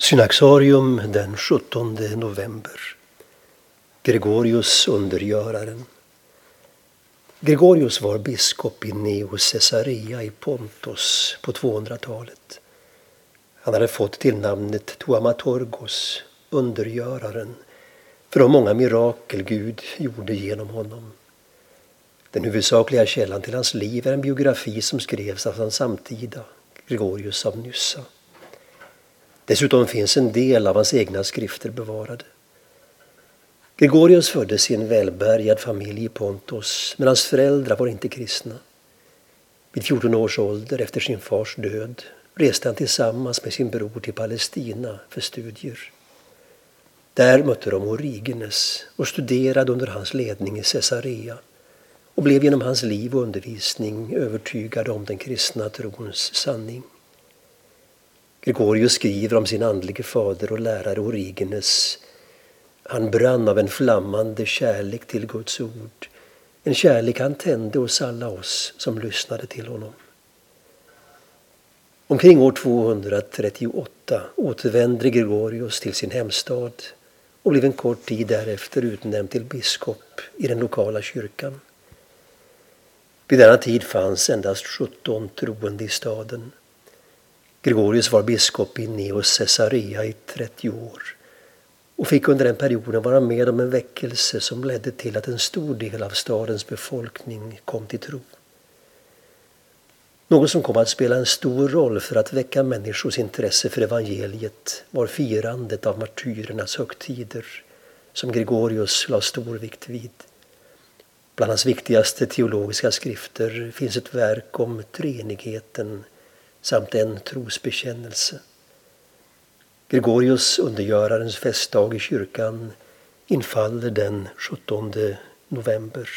Synaxarium den 17 november. Gregorius undergöraren. Gregorius var biskop i Neo Caesarea i Pontus på 200-talet. Han hade fått tillnamnet Tuamatorgos, undergöraren, för de många mirakel Gud gjorde genom honom. Den huvudsakliga källan till hans liv är en biografi som skrevs av hans samtida, Gregorius av Nyssa. Dessutom finns en del av hans egna skrifter bevarade. Gregorius föddes i en välbärgad familj i Pontos, men hans föräldrar var inte kristna. Vid 14 års ålder efter sin fars död reste han tillsammans med sin bror till Palestina för studier. Där mötte de Origenes och studerade under hans ledning i Caesarea och blev genom hans liv och undervisning övertygade om den kristna trons sanning. Gregorius skriver om sin andlige fader och lärare Origenes. Han brann av en flammande kärlek till Guds ord. En kärlek han tände hos alla oss som lyssnade till honom. Omkring år 238 återvände Gregorius till sin hemstad och blev en kort tid därefter utnämnd till biskop i den lokala kyrkan. Vid denna tid fanns endast 17 troende i staden. Gregorius var biskop i Neo Caesarea i 30 år och fick under den perioden vara med om en väckelse som ledde till att en stor del av stadens befolkning kom till tro. Något som kom att spela en stor roll för att väcka människors intresse för evangeliet var firandet av martyrernas högtider som Gregorius la stor vikt vid. Bland hans viktigaste teologiska skrifter finns ett verk om treenigheten samt en trosbekännelse. Gregorius undergörarens festdag i kyrkan infaller den 17 november.